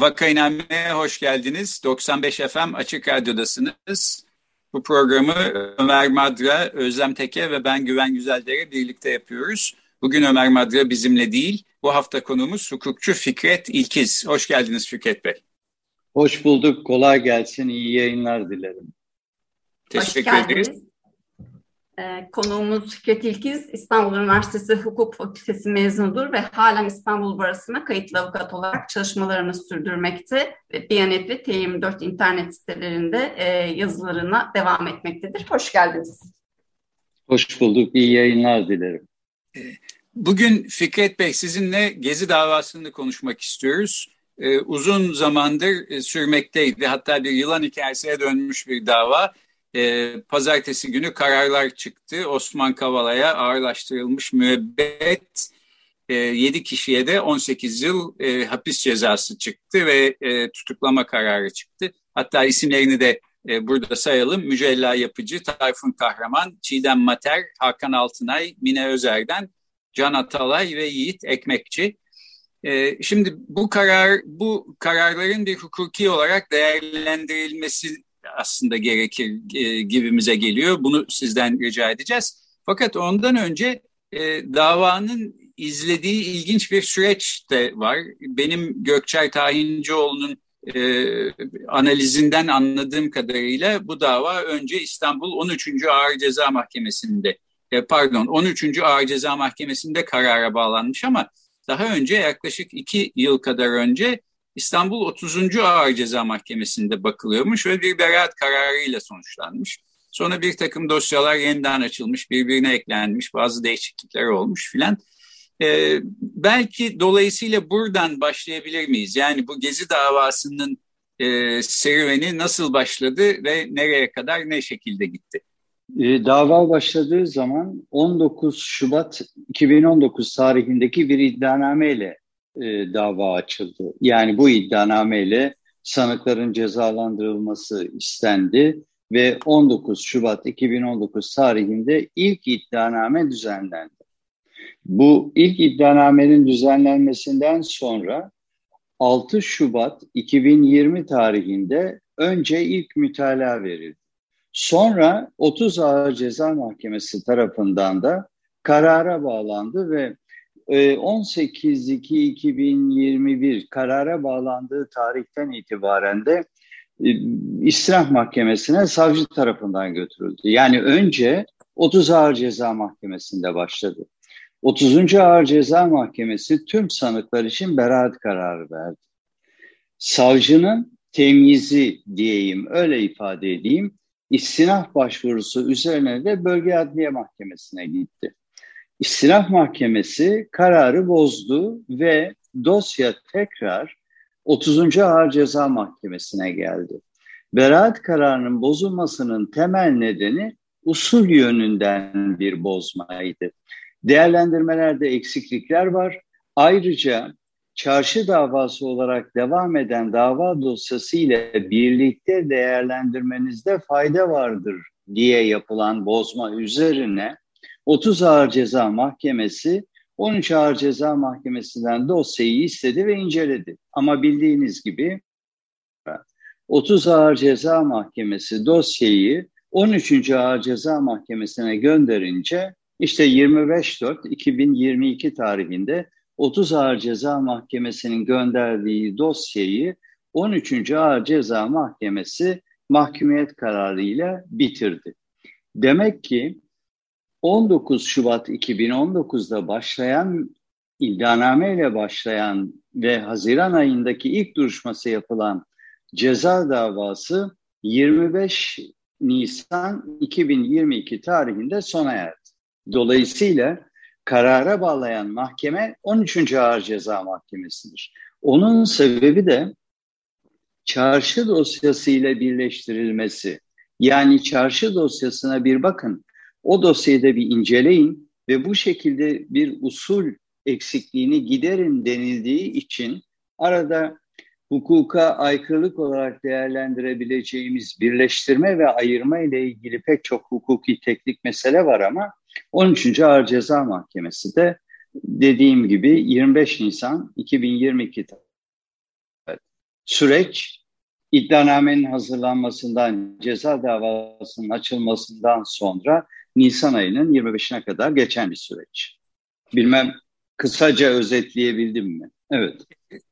Vakainame'ye hoş geldiniz. 95 FM Açık Radyo'dasınız. Bu programı Ömer Madra, Özlem Teke ve ben Güven Güzeldere birlikte yapıyoruz. Bugün Ömer Madra bizimle değil. Bu hafta konumuz hukukçu Fikret İlkiz. Hoş geldiniz Fikret Bey. Hoş bulduk. Kolay gelsin. İyi yayınlar dilerim. Teşekkür ederiz. Ee, konuğumuz Fikret İlkiz, İstanbul Üniversitesi Hukuk Fakültesi mezunudur ve halen İstanbul Barası'na kayıtlı avukat olarak çalışmalarını sürdürmekte. Ve Biyanet ve T24 internet sitelerinde e, yazılarına devam etmektedir. Hoş geldiniz. Hoş bulduk. İyi yayınlar dilerim. Ee, bugün Fikret Bey sizinle Gezi davasını konuşmak istiyoruz. Ee, uzun zamandır e, sürmekteydi. Hatta bir yılan hikayesine dönmüş bir dava e, pazartesi günü kararlar çıktı. Osman Kavala'ya ağırlaştırılmış müebbet e, 7 kişiye de 18 yıl e, hapis cezası çıktı ve e, tutuklama kararı çıktı. Hatta isimlerini de e, burada sayalım. Mücella Yapıcı, Tayfun Kahraman, Çiğdem Mater, Hakan Altınay, Mine Özer'den, Can Atalay ve Yiğit Ekmekçi. E, şimdi bu karar, bu kararların bir hukuki olarak değerlendirilmesi aslında gerekir e, gibimize geliyor. Bunu sizden rica edeceğiz. Fakat ondan önce e, davanın izlediği ilginç bir süreç de var. Benim Gökçay Tahincioğlu'nun e, analizinden anladığım kadarıyla bu dava önce İstanbul 13. Ağır Ceza Mahkemesi'nde e, pardon 13. Ağır Ceza Mahkemesi'nde karara bağlanmış ama daha önce yaklaşık iki yıl kadar önce İstanbul 30. Ağır Ceza Mahkemesi'nde bakılıyormuş ve bir beraat kararıyla sonuçlanmış. Sonra bir takım dosyalar yeniden açılmış, birbirine eklenmiş, bazı değişiklikler olmuş filan. Ee, belki dolayısıyla buradan başlayabilir miyiz? Yani bu Gezi davasının e, serüveni nasıl başladı ve nereye kadar ne şekilde gitti? E, dava başladığı zaman 19 Şubat 2019 tarihindeki bir iddianameyle e, dava açıldı. Yani bu iddianameyle sanıkların cezalandırılması istendi ve 19 Şubat 2019 tarihinde ilk iddianame düzenlendi. Bu ilk iddianamenin düzenlenmesinden sonra 6 Şubat 2020 tarihinde önce ilk mütalaa verildi. Sonra 30 Ağır Ceza Mahkemesi tarafından da karara bağlandı ve 18.2.2021 ee, karara bağlandığı tarihten itibaren de e, İstinaf Mahkemesi'ne savcı tarafından götürüldü. Yani önce 30 Ağır Ceza Mahkemesi'nde başladı. 30. Ağır Ceza Mahkemesi tüm sanıklar için beraat kararı verdi. Savcının temyizi diyeyim, öyle ifade edeyim, istinaf başvurusu üzerine de Bölge Adliye Mahkemesi'ne gitti. İstinaf Mahkemesi kararı bozdu ve dosya tekrar 30. Ağır Ceza Mahkemesi'ne geldi. Beraat kararının bozulmasının temel nedeni usul yönünden bir bozmaydı. Değerlendirmelerde eksiklikler var. Ayrıca çarşı davası olarak devam eden dava dosyası ile birlikte değerlendirmenizde fayda vardır diye yapılan bozma üzerine 30 Ağır Ceza Mahkemesi 13 Ağır Ceza Mahkemesi'nden dosyayı istedi ve inceledi. Ama bildiğiniz gibi 30 Ağır Ceza Mahkemesi dosyayı 13. Ağır Ceza Mahkemesi'ne gönderince işte 25.4.2022 tarihinde 30 Ağır Ceza Mahkemesi'nin gönderdiği dosyayı 13. Ağır Ceza Mahkemesi mahkumiyet kararıyla bitirdi. Demek ki 19 Şubat 2019'da başlayan iddianame başlayan ve Haziran ayındaki ilk duruşması yapılan ceza davası 25 Nisan 2022 tarihinde sona erdi. Dolayısıyla karara bağlayan mahkeme 13. Ağır Ceza Mahkemesi'dir. Onun sebebi de çarşı dosyası ile birleştirilmesi. Yani çarşı dosyasına bir bakın. O dosyayı da bir inceleyin ve bu şekilde bir usul eksikliğini giderin denildiği için arada hukuka aykırılık olarak değerlendirebileceğimiz birleştirme ve ayırma ile ilgili pek çok hukuki teknik mesele var ama 13. Ağır Ceza Mahkemesi de dediğim gibi 25 Nisan 2022 süreç iddianamenin hazırlanmasından, ceza davasının açılmasından sonra Nisan ayının 25'ine kadar geçen bir süreç. Bilmem kısaca özetleyebildim mi? Evet.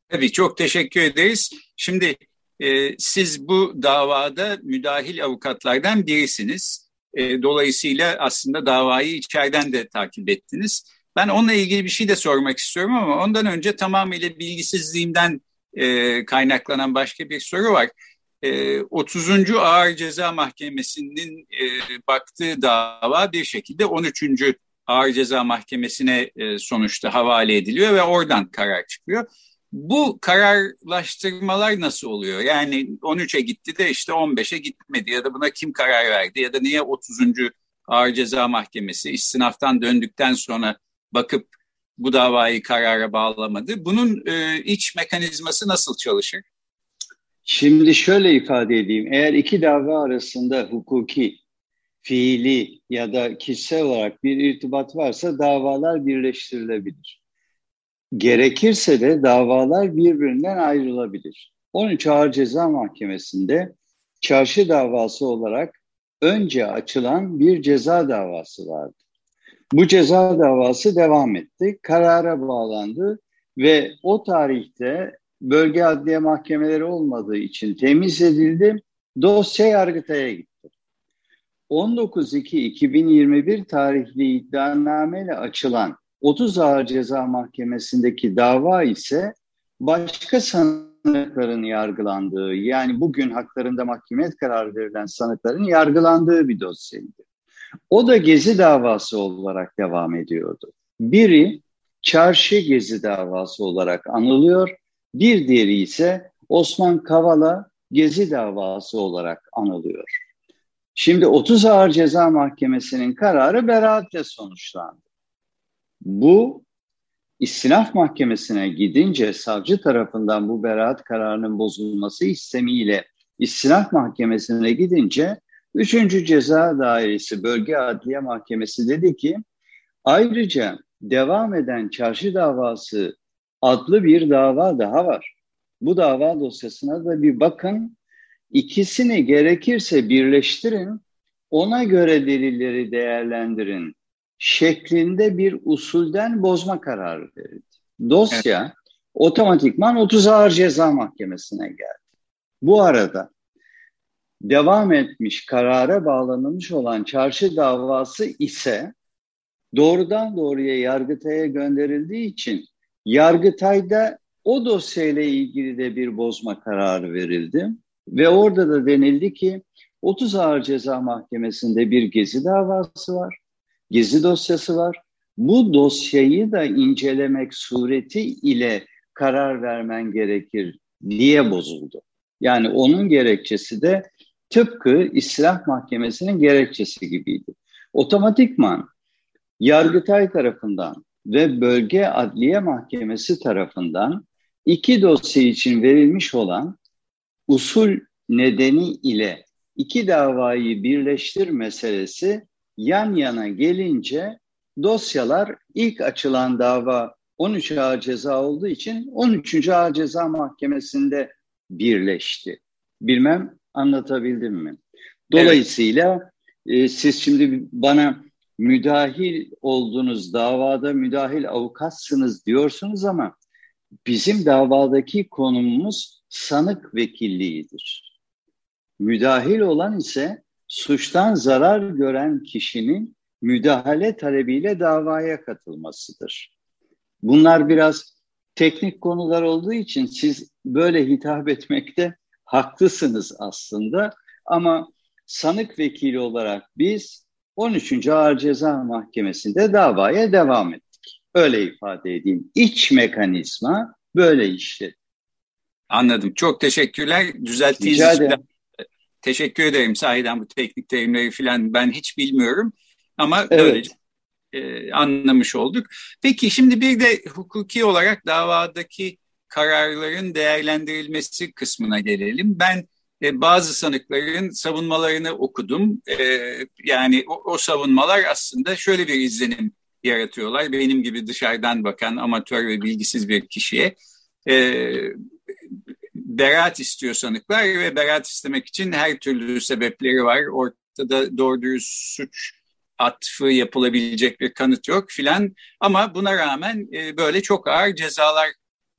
Tabii çok teşekkür ederiz. Şimdi e, siz bu davada müdahil avukatlardan birisiniz. E, dolayısıyla aslında davayı içeriden de takip ettiniz. Ben onunla ilgili bir şey de sormak istiyorum ama ondan önce tamamıyla bilgisizliğimden e, kaynaklanan başka bir soru var. E, 30. Ağır Ceza Mahkemesi'nin e, baktığı dava bir şekilde 13. Ağır Ceza Mahkemesi'ne e, sonuçta havale ediliyor ve oradan karar çıkıyor. Bu kararlaştırmalar nasıl oluyor? Yani 13'e gitti de işte 15'e gitmedi ya da buna kim karar verdi ya da niye 30. Ağır Ceza Mahkemesi istinaftan döndükten sonra bakıp bu davayı karara bağlamadı. Bunun e, iç mekanizması nasıl çalışır? Şimdi şöyle ifade edeyim. Eğer iki dava arasında hukuki, fiili ya da kişisel olarak bir irtibat varsa davalar birleştirilebilir. Gerekirse de davalar birbirinden ayrılabilir. 13 Ağır Ceza Mahkemesi'nde çarşı davası olarak önce açılan bir ceza davası vardı. Bu ceza davası devam etti, karara bağlandı ve o tarihte bölge adliye mahkemeleri olmadığı için temiz edildi, dosya Yargıtay'a gitti. 19.2.2021 tarihli iddianameyle açılan 30 Ağır Ceza Mahkemesi'ndeki dava ise başka sanıkların yargılandığı yani bugün haklarında mahkemiyet kararı verilen sanıkların yargılandığı bir dosyaydı. O da Gezi davası olarak devam ediyordu. Biri Çarşı Gezi davası olarak anılıyor, bir diğeri ise Osman Kavala Gezi davası olarak anılıyor. Şimdi 30 Ağır Ceza Mahkemesi'nin kararı beraatle sonuçlandı. Bu istinaf mahkemesine gidince savcı tarafından bu beraat kararının bozulması istemiyle istinaf mahkemesine gidince Üçüncü Ceza Dairesi Bölge Adliye Mahkemesi dedi ki ayrıca devam eden çarşı davası adlı bir dava daha var. Bu dava dosyasına da bir bakın. İkisini gerekirse birleştirin, ona göre delilleri değerlendirin şeklinde bir usulden bozma kararı verildi. Dosya evet. otomatikman 30 Ağır Ceza Mahkemesi'ne geldi. Bu arada devam etmiş, karara bağlanılmış olan çarşı davası ise doğrudan doğruya Yargıtay'a gönderildiği için Yargıtay'da o dosyayla ilgili de bir bozma kararı verildi. Ve orada da denildi ki 30 Ağır Ceza Mahkemesi'nde bir gezi davası var, gezi dosyası var. Bu dosyayı da incelemek sureti ile karar vermen gerekir diye bozuldu. Yani onun gerekçesi de tıpkı İslah Mahkemesi'nin gerekçesi gibiydi. Otomatikman Yargıtay tarafından ve Bölge Adliye Mahkemesi tarafından iki dosya için verilmiş olan usul nedeni ile iki davayı birleştir meselesi yan yana gelince dosyalar ilk açılan dava 13 Ağır Ceza olduğu için 13. Ağır Ceza Mahkemesi'nde birleşti. Bilmem anlatabildim mi? Dolayısıyla evet. e, siz şimdi bana müdahil olduğunuz davada müdahil avukatsınız diyorsunuz ama bizim davadaki konumumuz sanık vekilliğidir. Müdahil olan ise suçtan zarar gören kişinin müdahale talebiyle davaya katılmasıdır. Bunlar biraz teknik konular olduğu için siz böyle hitap etmekte haklısınız aslında ama sanık vekili olarak biz 13. Ağır Ceza Mahkemesi'nde davaya devam ettik. Öyle ifade edeyim. İç mekanizma böyle işledi. Anladım. Çok teşekkürler. Düzelttiğiniz için teşekkür ederim. Sahiden bu teknik terimleri falan ben hiç bilmiyorum. Ama evet. böylece e, anlamış olduk. Peki şimdi bir de hukuki olarak davadaki kararların değerlendirilmesi kısmına gelelim. Ben e, bazı sanıkların savunmalarını okudum. E, yani o, savunmalar aslında şöyle bir izlenim yaratıyorlar. Benim gibi dışarıdan bakan amatör ve bilgisiz bir kişiye. E, beraat istiyor sanıklar ve beraat istemek için her türlü sebepleri var. Ortada doğru dürüst suç atfı yapılabilecek bir kanıt yok filan. Ama buna rağmen e, böyle çok ağır cezalar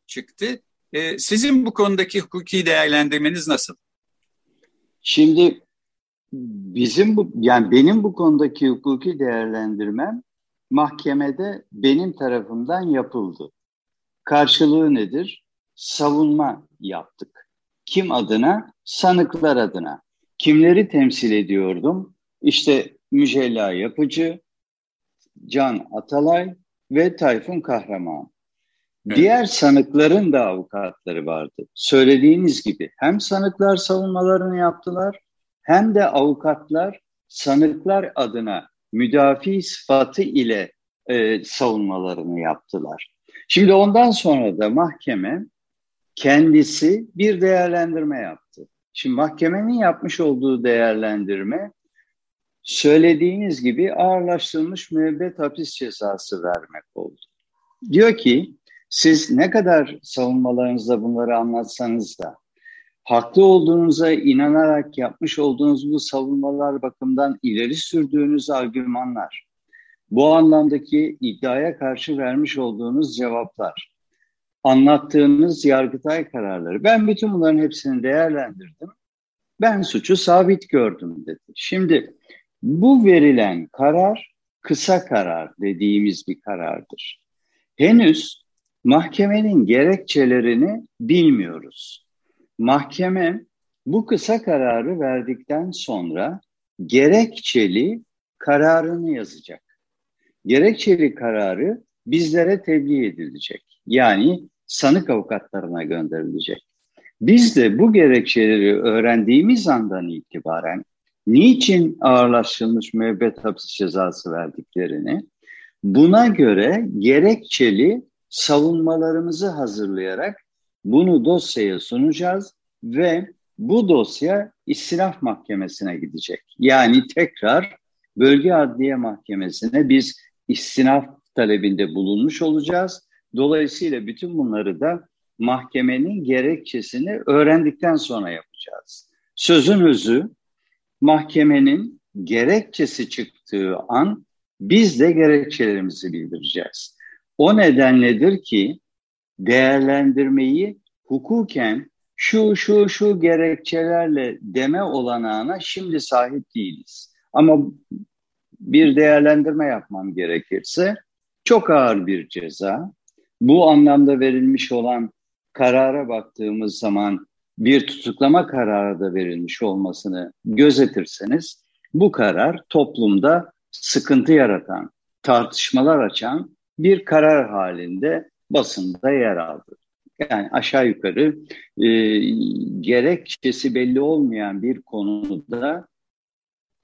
çıktı. Sizin bu konudaki hukuki değerlendirmeniz nasıl? Şimdi bizim bu yani benim bu konudaki hukuki değerlendirmem mahkemede benim tarafımdan yapıldı. Karşılığı nedir? Savunma yaptık. Kim adına? Sanıklar adına. Kimleri temsil ediyordum? İşte Mücella Yapıcı, Can Atalay ve Tayfun Kahraman. Diğer sanıkların da avukatları vardı. Söylediğiniz gibi hem sanıklar savunmalarını yaptılar hem de avukatlar sanıklar adına müdafi sıfatı ile e, savunmalarını yaptılar. Şimdi ondan sonra da mahkeme kendisi bir değerlendirme yaptı. Şimdi mahkemenin yapmış olduğu değerlendirme söylediğiniz gibi ağırlaştırılmış müebbet hapis cezası vermek oldu. Diyor ki siz ne kadar savunmalarınızda bunları anlatsanız da haklı olduğunuza inanarak yapmış olduğunuz bu savunmalar bakımından ileri sürdüğünüz argümanlar, bu anlamdaki iddiaya karşı vermiş olduğunuz cevaplar, anlattığınız yargıtay kararları, ben bütün bunların hepsini değerlendirdim. Ben suçu sabit gördüm dedi. Şimdi bu verilen karar kısa karar dediğimiz bir karardır. Henüz mahkemenin gerekçelerini bilmiyoruz. Mahkeme bu kısa kararı verdikten sonra gerekçeli kararını yazacak. Gerekçeli kararı bizlere tebliğ edilecek. Yani sanık avukatlarına gönderilecek. Biz de bu gerekçeleri öğrendiğimiz andan itibaren niçin ağırlaştırılmış müebbet hapis cezası verdiklerini, buna göre gerekçeli savunmalarımızı hazırlayarak bunu dosyaya sunacağız ve bu dosya istinaf mahkemesine gidecek. Yani tekrar bölge adliye mahkemesine biz istinaf talebinde bulunmuş olacağız. Dolayısıyla bütün bunları da mahkemenin gerekçesini öğrendikten sonra yapacağız. Sözün özü mahkemenin gerekçesi çıktığı an biz de gerekçelerimizi bildireceğiz. O nedenledir ki değerlendirmeyi hukuken şu şu şu gerekçelerle deme olanağına şimdi sahip değiliz. Ama bir değerlendirme yapmam gerekirse çok ağır bir ceza. Bu anlamda verilmiş olan karara baktığımız zaman bir tutuklama kararı da verilmiş olmasını gözetirseniz bu karar toplumda sıkıntı yaratan, tartışmalar açan bir karar halinde basında yer aldı. Yani aşağı yukarı e, gerekçesi belli olmayan bir konuda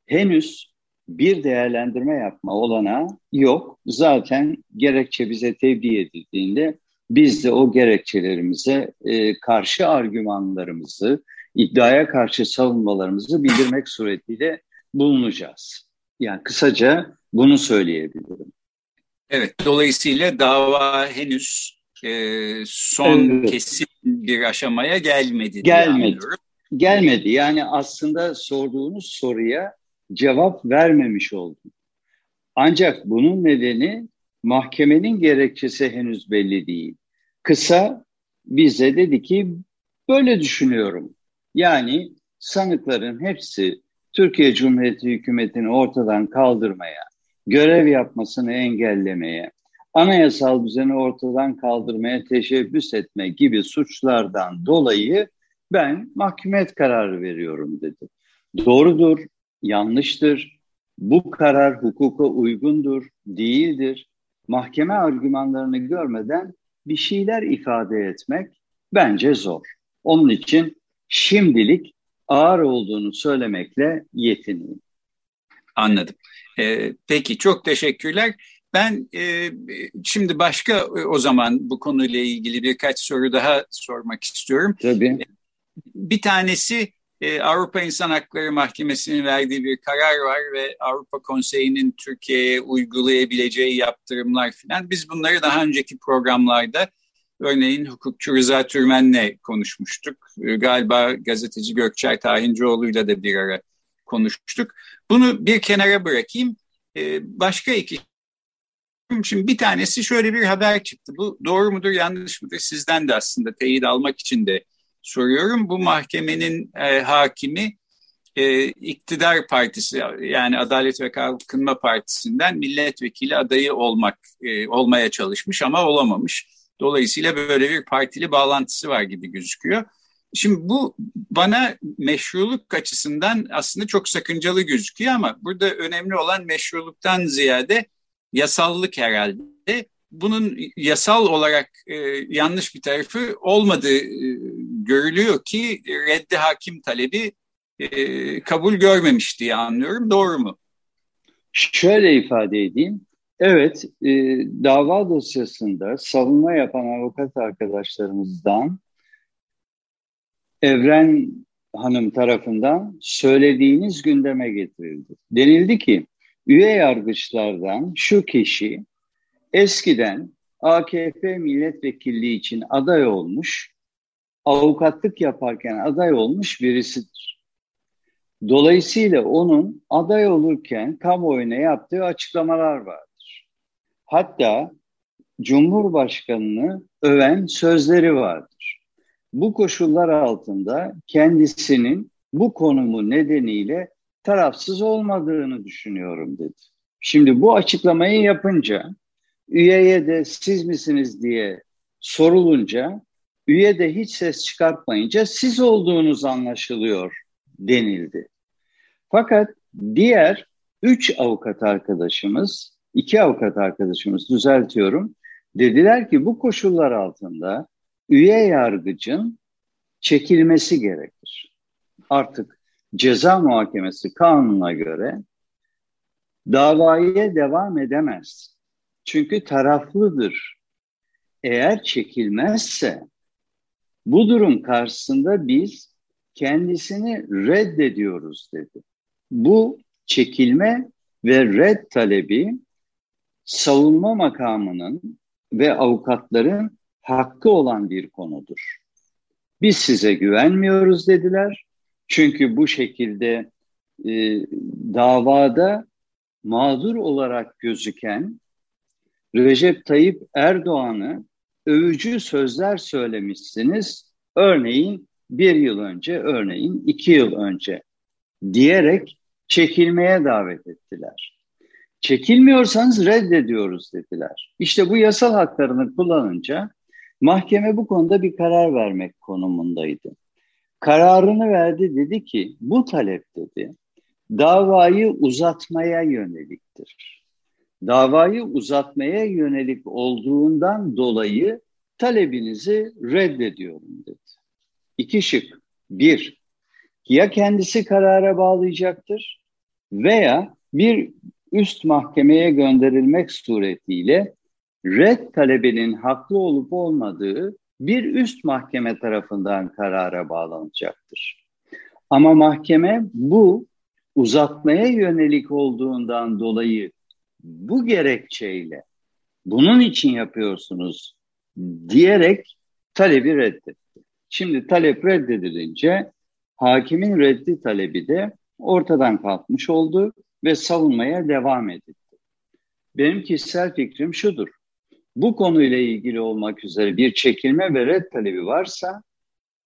henüz bir değerlendirme yapma olana yok. Zaten gerekçe bize tebliğ edildiğinde biz de o gerekçelerimize e, karşı argümanlarımızı, iddiaya karşı savunmalarımızı bildirmek suretiyle bulunacağız. Yani kısaca bunu söyleyebilirim. Evet, dolayısıyla dava henüz e, son evet. kesin bir aşamaya gelmedi. Gelmedi. Gelmedi. Yani aslında sorduğunuz soruya cevap vermemiş oldum. Ancak bunun nedeni mahkemenin gerekçesi henüz belli değil. Kısa bize dedi ki böyle düşünüyorum. Yani sanıkların hepsi Türkiye Cumhuriyeti hükümetini ortadan kaldırmaya, görev yapmasını engellemeye, anayasal düzeni ortadan kaldırmaya teşebbüs etme gibi suçlardan dolayı ben mahkumiyet kararı veriyorum dedi. Doğrudur, yanlıştır. Bu karar hukuka uygundur, değildir. Mahkeme argümanlarını görmeden bir şeyler ifade etmek bence zor. Onun için şimdilik ağır olduğunu söylemekle yetineyim. Anladım. Ee, peki çok teşekkürler. Ben e, şimdi başka e, o zaman bu konuyla ilgili birkaç soru daha sormak istiyorum. Tabii. Bir tanesi e, Avrupa İnsan Hakları Mahkemesi'nin verdiği bir karar var ve Avrupa Konseyi'nin Türkiye'ye uygulayabileceği yaptırımlar filan. Biz bunları daha önceki programlarda örneğin hukukçu Rıza Türmen'le konuşmuştuk. E, galiba gazeteci Gökçer Tahincioğlu'yla da bir ara konuştuk. Bunu bir kenara bırakayım. E, başka iki Şimdi bir tanesi şöyle bir haber çıktı. Bu doğru mudur yanlış mıdır sizden de aslında teyit almak için de soruyorum. Bu mahkemenin e, hakimi e, iktidar partisi yani Adalet ve Kalkınma Partisi'nden milletvekili adayı olmak e, olmaya çalışmış ama olamamış. Dolayısıyla böyle bir partili bağlantısı var gibi gözüküyor. Şimdi bu bana meşruluk açısından aslında çok sakıncalı gözüküyor ama burada önemli olan meşruluktan ziyade yasallık herhalde. Bunun yasal olarak e, yanlış bir tarafı olmadığı e, görülüyor ki reddi hakim talebi e, kabul görmemiş diye anlıyorum. Doğru mu? Şöyle ifade edeyim. Evet, e, dava dosyasında savunma yapan avukat arkadaşlarımızdan Evren Hanım tarafından söylediğiniz gündeme getirildi. Denildi ki üye yargıçlardan şu kişi eskiden AKP milletvekilliği için aday olmuş, avukatlık yaparken aday olmuş birisidir. Dolayısıyla onun aday olurken kamuoyuna yaptığı açıklamalar vardır. Hatta Cumhurbaşkanını öven sözleri vardır. Bu koşullar altında kendisinin bu konumu nedeniyle tarafsız olmadığını düşünüyorum dedi. Şimdi bu açıklamayı yapınca üyeye de siz misiniz diye sorulunca üye de hiç ses çıkartmayınca siz olduğunuz anlaşılıyor denildi. Fakat diğer üç avukat arkadaşımız, iki avukat arkadaşımız düzeltiyorum, dediler ki bu koşullar altında üye yargıcın çekilmesi gerekir. Artık ceza muhakemesi kanununa göre davaya devam edemez. Çünkü taraflıdır. Eğer çekilmezse bu durum karşısında biz kendisini reddediyoruz dedi. Bu çekilme ve red talebi savunma makamının ve avukatların hakkı olan bir konudur. Biz size güvenmiyoruz dediler. Çünkü bu şekilde e, davada mağdur olarak gözüken Recep Tayyip Erdoğan'ı övücü sözler söylemişsiniz. Örneğin bir yıl önce, örneğin iki yıl önce diyerek çekilmeye davet ettiler. Çekilmiyorsanız reddediyoruz dediler. İşte bu yasal haklarını kullanınca mahkeme bu konuda bir karar vermek konumundaydı. Kararını verdi dedi ki bu talep dedi davayı uzatmaya yöneliktir. Davayı uzatmaya yönelik olduğundan dolayı talebinizi reddediyorum dedi. İki şık. Bir, ya kendisi karara bağlayacaktır veya bir üst mahkemeye gönderilmek suretiyle red talebinin haklı olup olmadığı bir üst mahkeme tarafından karara bağlanacaktır. Ama mahkeme bu uzatmaya yönelik olduğundan dolayı bu gerekçeyle bunun için yapıyorsunuz diyerek talebi reddetti. Şimdi talep reddedilince hakimin reddi talebi de ortadan kalkmış oldu ve savunmaya devam edildi. Benim kişisel fikrim şudur. Bu konuyla ilgili olmak üzere bir çekilme ve red talebi varsa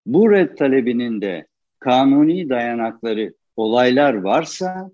bu red talebinin de kanuni dayanakları, olaylar varsa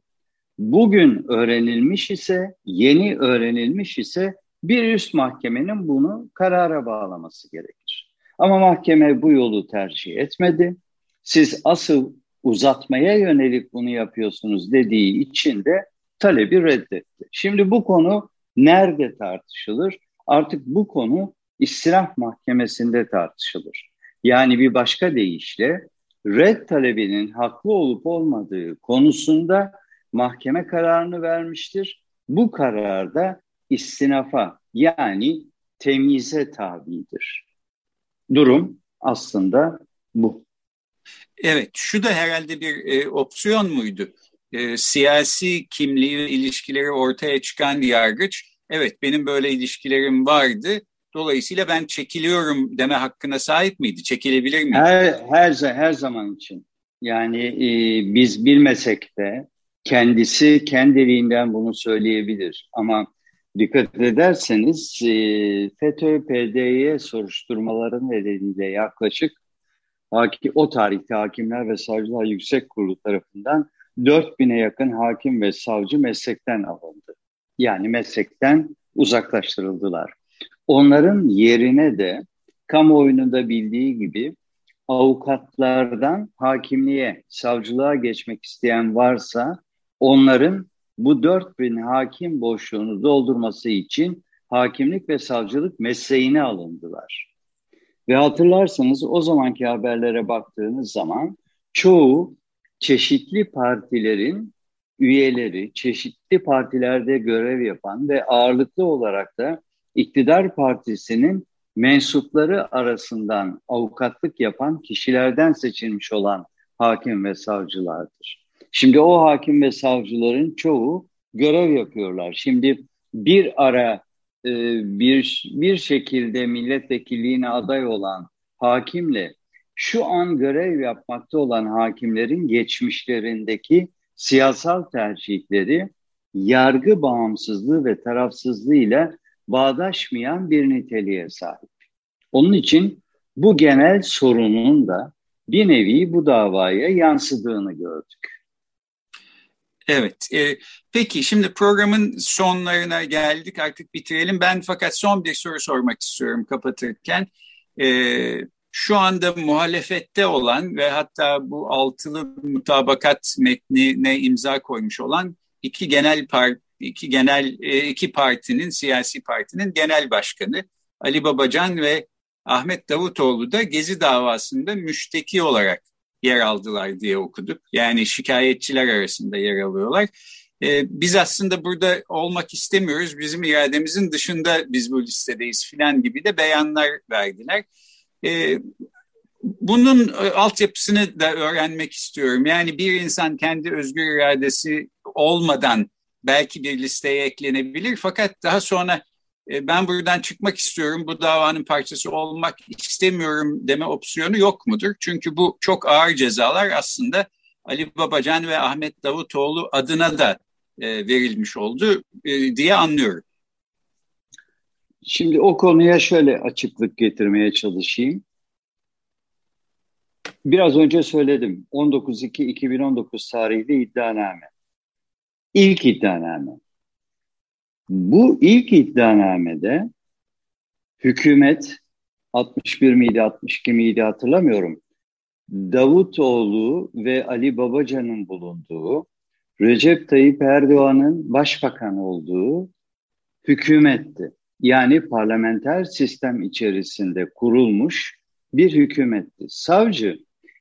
bugün öğrenilmiş ise, yeni öğrenilmiş ise bir üst mahkemenin bunu karara bağlaması gerekir. Ama mahkeme bu yolu tercih etmedi. Siz asıl uzatmaya yönelik bunu yapıyorsunuz dediği için de talebi reddetti. Şimdi bu konu nerede tartışılır? Artık bu konu istiraf mahkemesinde tartışılır. Yani bir başka deyişle red talebinin haklı olup olmadığı konusunda mahkeme kararını vermiştir. Bu kararda istinafa yani temyize tabidir. Durum aslında bu. Evet, şu da herhalde bir e, opsiyon muydu? E, siyasi kimliği ilişkileri ortaya çıkan yargıç, evet benim böyle ilişkilerim vardı, dolayısıyla ben çekiliyorum deme hakkına sahip miydi? Çekilebilir miydi? Her, her, her zaman için. Yani e, biz bilmesek de kendisi kendiliğinden bunu söyleyebilir. Ama dikkat ederseniz e, FETÖ-PDY soruşturmaları nedeniyle yaklaşık o tarihte Hakimler ve Savcılar Yüksek Kurulu tarafından 4000'e yakın hakim ve savcı meslekten alındı. Yani meslekten uzaklaştırıldılar. Onların yerine de kamuoyunun bildiği gibi avukatlardan hakimliğe, savcılığa geçmek isteyen varsa onların bu 4000 hakim boşluğunu doldurması için hakimlik ve savcılık mesleğine alındılar. Ve hatırlarsanız o zamanki haberlere baktığınız zaman çoğu çeşitli partilerin üyeleri, çeşitli partilerde görev yapan ve ağırlıklı olarak da iktidar partisinin mensupları arasından avukatlık yapan kişilerden seçilmiş olan hakim ve savcılardır. Şimdi o hakim ve savcıların çoğu görev yapıyorlar. Şimdi bir ara e, bir bir şekilde milletvekilliğine aday olan hakimle şu an görev yapmakta olan hakimlerin geçmişlerindeki siyasal tercihleri yargı bağımsızlığı ve tarafsızlığı ile bağdaşmayan bir niteliğe sahip. Onun için bu genel sorunun da bir nevi bu davaya yansıdığını gördük. Evet. E, peki şimdi programın sonlarına geldik. Artık bitirelim. Ben fakat son bir soru sormak istiyorum kapatırken. E, şu anda muhalefette olan ve hatta bu altılı mutabakat metnine imza koymuş olan iki genel part iki genel e, iki partinin siyasi partinin genel başkanı Ali Babacan ve Ahmet Davutoğlu da Gezi davasında müşteki olarak yer aldılar diye okuduk. Yani şikayetçiler arasında yer alıyorlar. Ee, biz aslında burada olmak istemiyoruz. Bizim irademizin dışında biz bu listedeyiz filan gibi de beyanlar verdiler. Ee, bunun e, altyapısını da öğrenmek istiyorum. Yani bir insan kendi özgür iradesi olmadan belki bir listeye eklenebilir. Fakat daha sonra e, ben buradan çıkmak istiyorum, bu davanın parçası olmak istemiyorum deme opsiyonu yok mudur? Çünkü bu çok ağır cezalar aslında Ali Babacan ve Ahmet Davutoğlu adına da e, verilmiş oldu e, diye anlıyorum. Şimdi o konuya şöyle açıklık getirmeye çalışayım. Biraz önce söyledim. 19.2.2019 tarihli iddianame. İlk iddianame. Bu ilk iddianamede hükümet 61 miydi 62 miydi hatırlamıyorum. Davutoğlu ve Ali Babacan'ın bulunduğu, Recep Tayyip Erdoğan'ın başbakan olduğu hükümetti. Yani parlamenter sistem içerisinde kurulmuş bir hükümetti. Savcı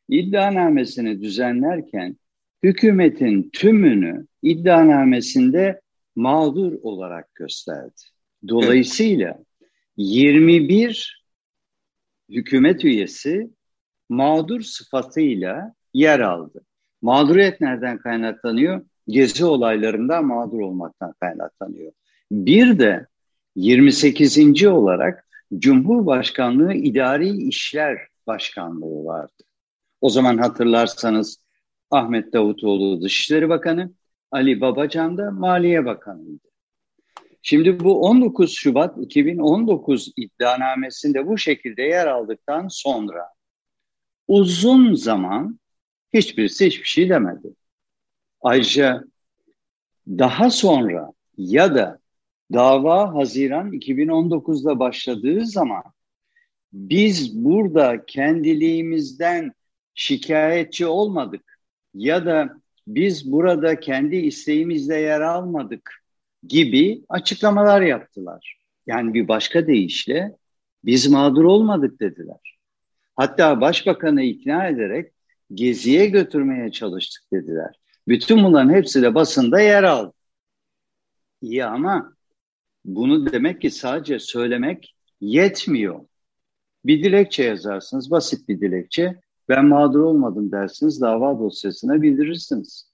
iddianamesini düzenlerken hükümetin tümünü iddianamesinde mağdur olarak gösterdi. Dolayısıyla 21 hükümet üyesi mağdur sıfatıyla yer aldı. Mağduriyet nereden kaynaklanıyor? Gezi olaylarında mağdur olmaktan kaynaklanıyor. Bir de 28. olarak Cumhurbaşkanlığı İdari İşler Başkanlığı vardı. O zaman hatırlarsanız Ahmet Davutoğlu Dışişleri Bakanı, Ali Babacan da Maliye Bakanı'ydı. Şimdi bu 19 Şubat 2019 iddianamesinde bu şekilde yer aldıktan sonra uzun zaman hiçbirisi hiçbir şey demedi. Ayrıca daha sonra ya da dava Haziran 2019'da başladığı zaman biz burada kendiliğimizden şikayetçi olmadık ya da biz burada kendi isteğimizle yer almadık gibi açıklamalar yaptılar. Yani bir başka deyişle biz mağdur olmadık dediler. Hatta başbakanı ikna ederek geziye götürmeye çalıştık dediler. Bütün bunların hepsi de basında yer aldı. İyi ama bunu demek ki sadece söylemek yetmiyor. Bir dilekçe yazarsınız, basit bir dilekçe. Ben mağdur olmadım dersiniz, dava dosyasına bildirirsiniz.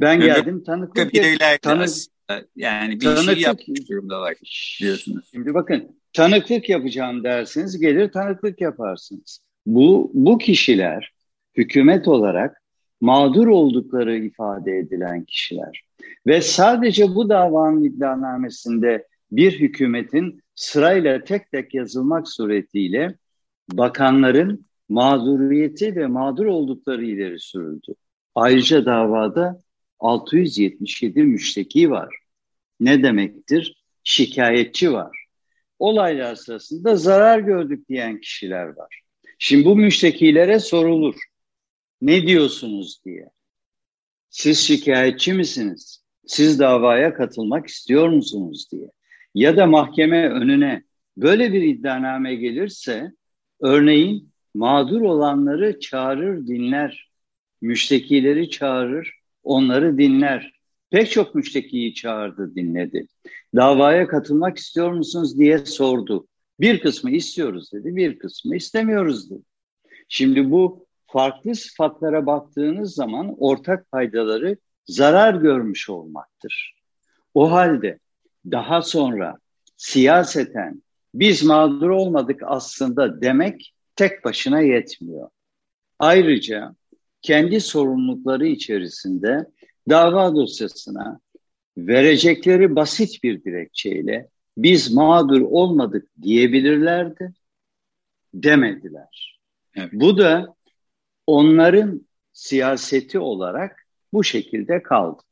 Ben geldim tanıklık tanık, yani bir şey tanıklık, şey yapmış durumdalar diyorsunuz. Şimdi bakın tanıklık yapacağım dersiniz, gelir tanıklık yaparsınız. Bu bu kişiler hükümet olarak mağdur oldukları ifade edilen kişiler. Ve sadece bu davanın iddianamesinde bir hükümetin sırayla tek tek yazılmak suretiyle bakanların mağduriyeti ve mağdur oldukları ileri sürüldü. Ayrıca davada 677 müşteki var. Ne demektir? Şikayetçi var. Olaylar sırasında zarar gördük diyen kişiler var. Şimdi bu müştekilere sorulur. Ne diyorsunuz diye. Siz şikayetçi misiniz? Siz davaya katılmak istiyor musunuz diye. Ya da mahkeme önüne böyle bir iddianame gelirse örneğin mağdur olanları çağırır dinler. Müştekileri çağırır, onları dinler. Pek çok müştekiyi çağırdı, dinledi. Davaya katılmak istiyor musunuz diye sordu. Bir kısmı istiyoruz dedi, bir kısmı istemiyoruz dedi. Şimdi bu farklı sıfatlara baktığınız zaman ortak paydaları zarar görmüş olmaktır. O halde daha sonra siyaseten biz mağdur olmadık aslında demek tek başına yetmiyor. Ayrıca kendi sorumlulukları içerisinde dava dosyasına verecekleri basit bir dilekçeyle biz mağdur olmadık diyebilirlerdi, demediler. Evet. Bu da onların siyaseti olarak bu şekilde kaldı.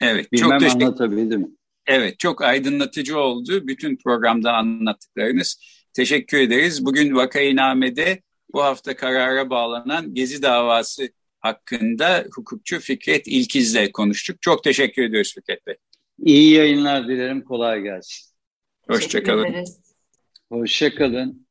Evet, Bilmem çok teşekkür anlatabildim. Evet, çok aydınlatıcı oldu bütün programda anlattıklarınız. Teşekkür ederiz. Bugün Vakainame'de bu hafta karara bağlanan Gezi davası hakkında hukukçu Fikret İlkiz'le konuştuk. Çok teşekkür ediyoruz Fikret Bey. İyi yayınlar dilerim, kolay gelsin. Hoşçakalın. Hoşçakalın.